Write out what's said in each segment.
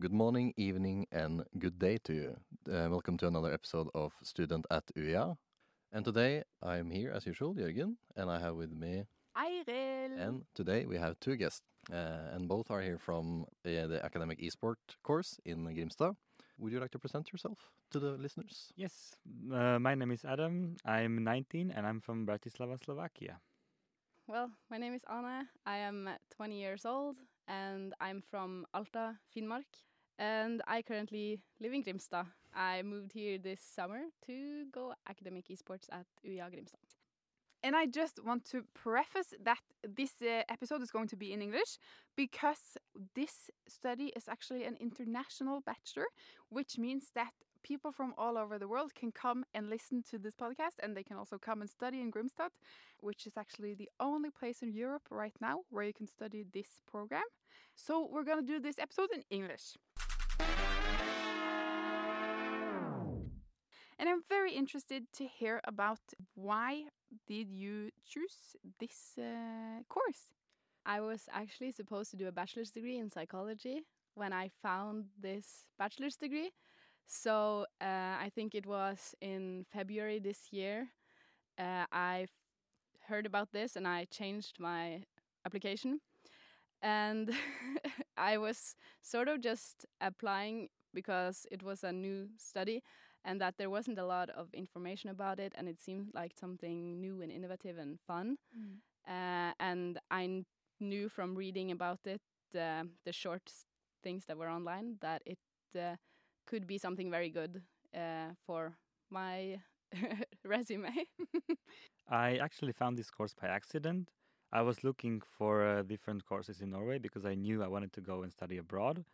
Good morning, evening, and good day to you. Uh, welcome to another episode of Student at UiA. And today I'm here as usual, Jørgen, and I have with me, Eirill. and today we have two guests, uh, and both are here from uh, the academic esport course in Grimstad. Would you like to present yourself to the listeners? Yes, uh, my name is Adam. I'm 19 and I'm from Bratislava, Slovakia. Well, my name is Ana. I am 20 years old and I'm from Alta, Finnmark. And I currently live in Grimstad. I moved here this summer to go academic esports at UiA Grimstad. And I just want to preface that this uh, episode is going to be in English because this study is actually an international bachelor, which means that people from all over the world can come and listen to this podcast and they can also come and study in Grimstad, which is actually the only place in Europe right now where you can study this program. So we're going to do this episode in English. And I'm very interested to hear about why did you choose this uh, course? I was actually supposed to do a bachelor's degree in psychology when I found this bachelor's degree. So uh, I think it was in February this year. Uh, I heard about this and I changed my application. And I was sort of just applying because it was a new study and that there wasn't a lot of information about it and it seemed like something new and innovative and fun. Uh, and I knew from reading about it, uh, the short things that were online, that it uh, could be something very good uh, for my resume. I actually found this course by accident. I was looking for uh, different courses in Norway because I knew I wanted to go and study abroad.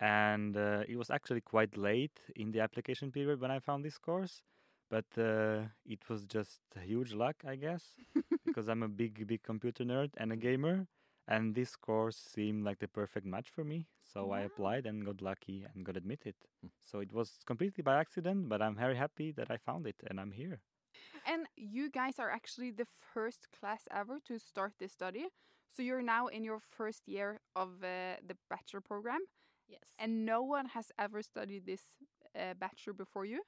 And uh, it was actually quite late in the application period when I found this course. But uh, it was just huge luck, I guess, because I'm a big, big computer nerd and a gamer. And this course seemed like the perfect match for me. So I applied and got lucky and got admitted. Mm. So it was completely by accident, but I'm very happy that I found it and I'm here. And you guys are actually the first class ever to start this study. So you're now in your first year of uh, the bachelor program, yes. and no one has ever studied this uh, bachelor before you.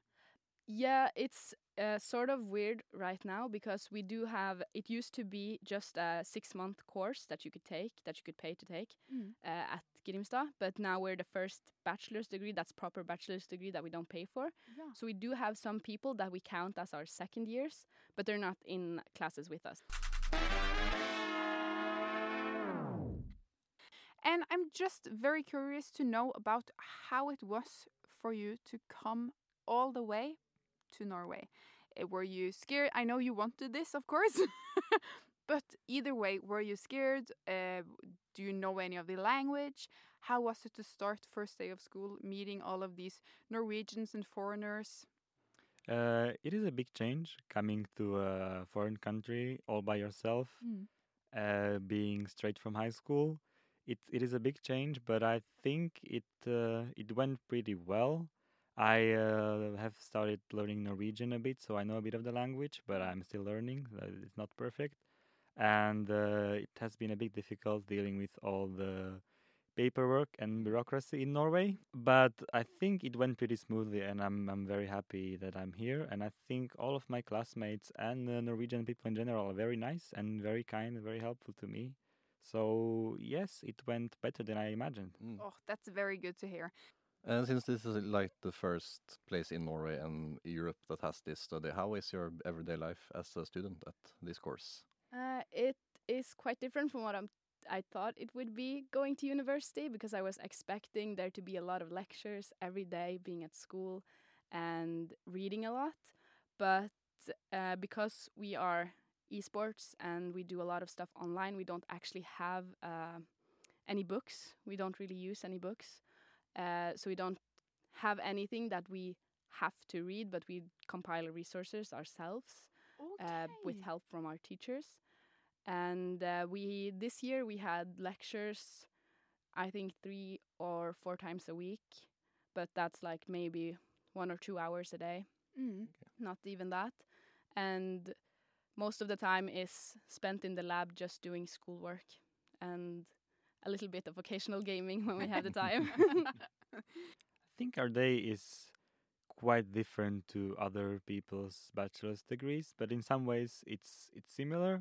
Yeah, it's uh, sort of weird right now because we do have. It used to be just a six-month course that you could take, that you could pay to take Mm. uh, at Grimstad. But now we're the first bachelor's degree. That's proper bachelor's degree that we don't pay for. Yeah. So we do have some people that we count as our second years, but they're not in classes with us. And I'm just very curious to know about how it was for you to come all the way to Norway. Uh, Were you scared? I know you wanted this, of course. but either way, were you scared? Uh, do you know any of the language? How was it to start first day of school, meeting all of these Norwegians and foreigners? Uh, it is a big change coming to a foreign country all by yourself, uh, being straight from high school. It it is a big change, but I think it uh, it went pretty well. I uh, have started learning Norwegian a bit, so I know a bit of the language, but I'm still learning. It's not perfect, and uh, it has been a bit difficult dealing with all the paperwork and bureaucracy in Norway. But I think it went pretty smoothly, and I'm I'm very happy that I'm here. And I think all of my classmates and the Norwegian people in general are very nice and very kind and very helpful to me. So yes, it went better than I imagined. Mm. Oh, that's very good to hear. And since this is like the first place in Norway and Europe that has this study, how is your everyday life as a student at this course? Uh, it is quite different from what I'm, I thought it would be going to university because I was expecting there to be a lot of lectures every day, being at school and reading a lot. But uh, because we are esports and we do a lot of stuff online, we don't actually have uh, any books. We don't really use any books. Uh, so we don't have anything that we have to read, but we compile resources ourselves uh, with help from our teachers. And uh, we this year we had lectures, I think three or four times a week, but that's like maybe one or two hours a day, Mm. not even that. And most of the time is spent in the lab just doing schoolwork and a little bit of occasional gaming when we have the time. I think our day is quite different to other people's bachelor's degrees, but in some ways it's it's similar.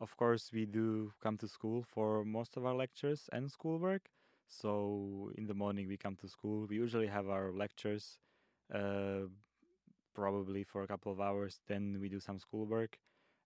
Of course, we do come to school for most of our lectures and schoolwork. So in the morning we come to school. We usually have our lectures, uh, probably for a couple of hours. Then we do some schoolwork,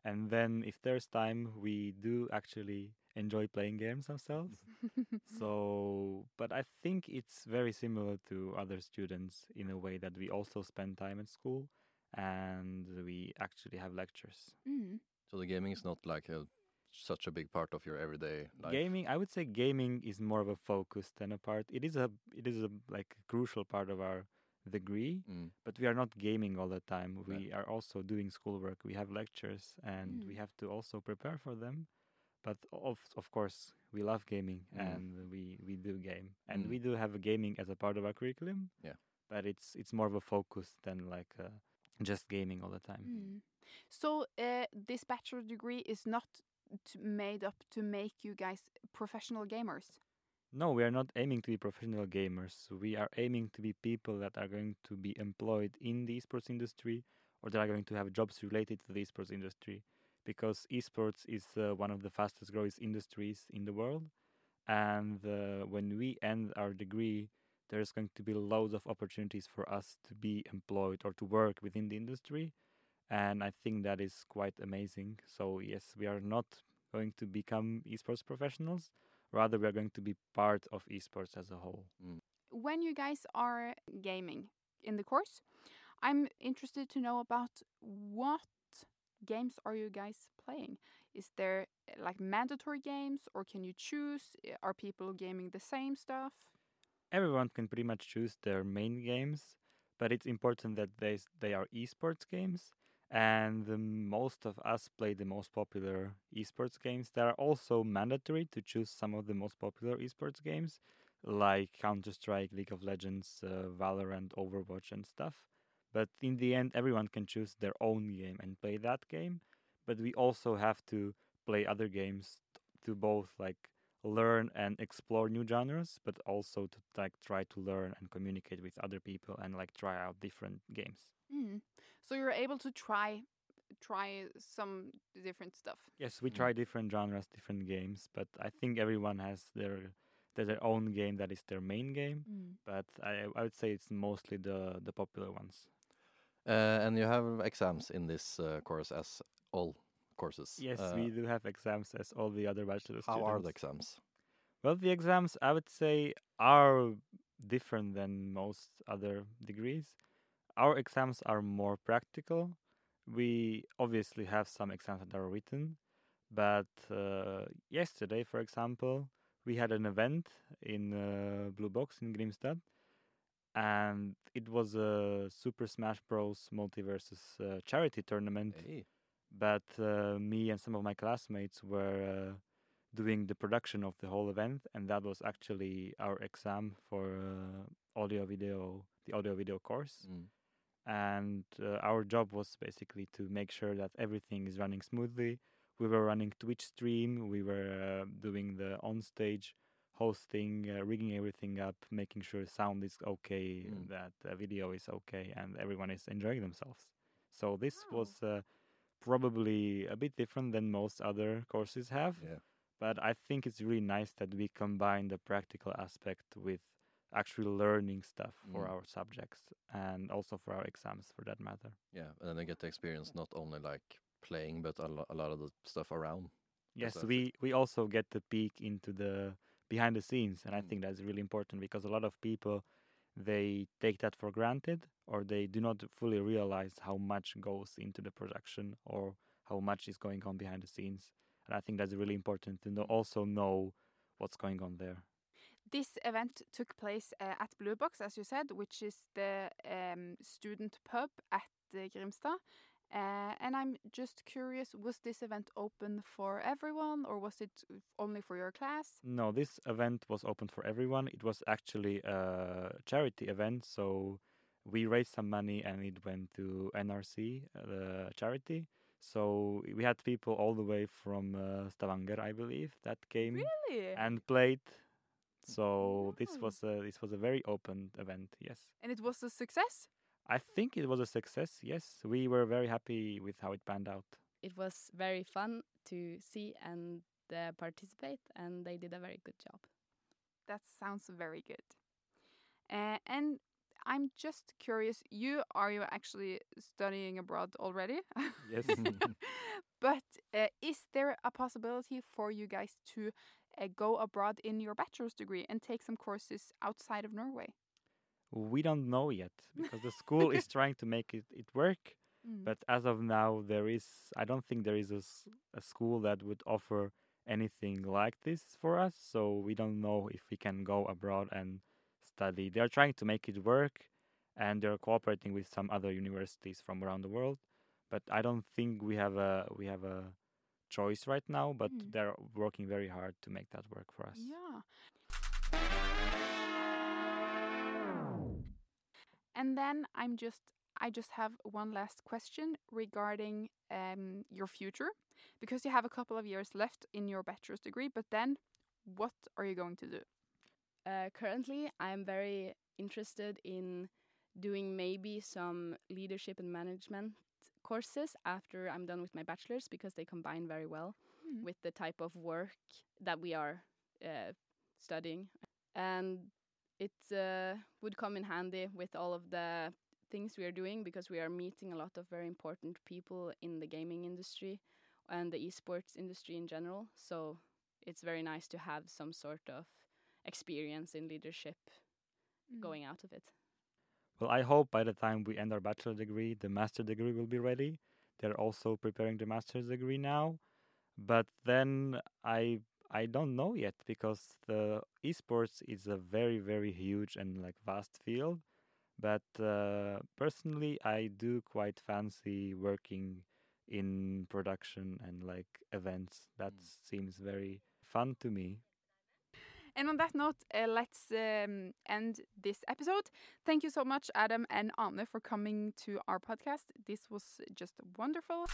and then if there's time, we do actually enjoy playing games ourselves. so, but I think it's very similar to other students in a way that we also spend time at school and we actually have lectures. Mm. So the gaming is not like a such a big part of your everyday life. Gaming, I would say, gaming is more of a focus than a part. It is a, it is a like crucial part of our degree, Mm. but we are not gaming all the time. Yeah. We are also doing schoolwork. We have lectures, and we Mm. have to also prepare for them. But of of course, we love gaming, Mm. and we we do game, and Mm. we do have a gaming as a part of our curriculum. Yeah. but it's it's more of a focus than like uh, just gaming all the time. Mm. So uh, this bachelor degree is not t- made up to make you guys professional gamers. No, we are not aiming to be professional gamers. We are aiming to be people that are going to be employed in the esports industry or that are going to have jobs related to the esports industry. Because esports is uh, one of the fastest growing industries in the world. And uh, when we end our degree, there's going to be loads of opportunities for us to be employed or to work within the industry. And I think that is quite amazing. So, yes, we are not going to become esports professionals rather we are going to be part of esports as a whole When you guys are gaming in the course, I'm interested to know about what games are you guys playing? Is there uh, like mandatory games or can you choose? Uh, Are people gaming the same stuff? everyone can pretty much choose their main games but it's important that they they are esports games and the most of us play the most popular esports games there are also mandatory to choose some of the most popular esports games like counter-strike league of legends uh, valorant overwatch and stuff. But in the end everyone can choose their own game and play that game. But we also have to play other games to both like learn and explore new genres but also to like try to learn and communicate with other people and like try out different games Mm. So you're able to try try some different stuff. yes we Mm. try different genres different games but i think everyone has their their their own game that is their main game but i i would say it's mostly the the popular ones Uh, and you have exams in this uh, course as all courses. yes Uh, we do have exams as all the other bachelor How are the exams? Well, the exams I would say are different than most other degrees. Our exams are more practical. We obviously have some exams that are written, but uh, yesterday, for example, we had an event in uh, Blue Box in Grimstad, and it was a Super Smash Bros. Multiversus uh, charity tournament Hey. but uh, me and some of my classmates were uh, doing the production of the whole event, and that was actually our exam for uh, audio video, the audio video course. Mm. And uh, our job was basically to make sure that everything is running smoothly. We were running Twitch stream, we were uh, doing the on stage hosting, uh, rigging everything up, making sure sound is okay, Mm. that video is okay, and everyone is enjoying themselves. So this was uh, probably a bit different than most other courses have, Yeah. but I think it's really nice that we combine the practical aspect with actually learning stuff for Mm. our subjects and also for our exams for that matter. Yeah, and then they get to experience not only like playing, but a, lo- a lot of the stuff around. Yes, we we also get to peek into the behind the scenes and I Mm. think that's really important because a lot of people they take that for granted or they do not fully realize how much goes into the production or how much is going on behind the scenes. And I think that's really important to know, also know what's going on there. This event took place uh, at Blue Box, as you said, which is the um, student pub at uh, Grimstad. Uh, and I'm just curious, was this event open for everyone or was it only for your class? No, this event was open for everyone. It was actually a charity event, so we raised some money and it went to NRC, the charity. So we had people all the way from uh, Stavanger, I believe, that came Really? and played. So this was a this was a very open event. Yes, And it was a success. I think it was a success. Yes, we were very happy with how it panned out. It was very fun to see and uh, participate, and they did a very good job. That sounds very good. Uh, and I'm just curious. You are you actually studying abroad already? Yes. but uh, is there a possibility for you guys to uh, go abroad in your bachelor's degree and take some courses outside of Norway? we don't know yet because the school is trying to make it, it work. Mm. But as of now, there is I don't think there is a, a school that would offer anything like this for us. So we don't know if we can go abroad and study. They are trying to make it work, and they're cooperating with some other universities from around the world. But I don't think we have a we have a choice right now. But Mm. they're working very hard to make that work for us. Yeah. And then I'm just I just have one last question regarding um, your future because you have a couple of years left in your bachelor's degree, but then what are you going to do? Uh, currently, I'm very interested in doing maybe some leadership and management courses after I'm done with my bachelor's because they combine very well Mm. with the type of work that we are uh, studying. And it uh, would come in handy with all of the things we are doing because we are meeting a lot of very important people in the gaming industry and the esports industry in general. So it's very nice to have some sort of experience in leadership Mm. going out of it. Well, I hope by the time we end our bachelor degree, the master degree will be ready. They're also preparing the master's degree now, but then I I don't know yet because the esports is a very very huge and like vast field. But uh, personally, I do quite fancy working in production and like events. That seems very fun to me. And on that note, uh, let's um, end this episode. Thank you so much, Adam and Ana, for coming to our podcast. This was just wonderful.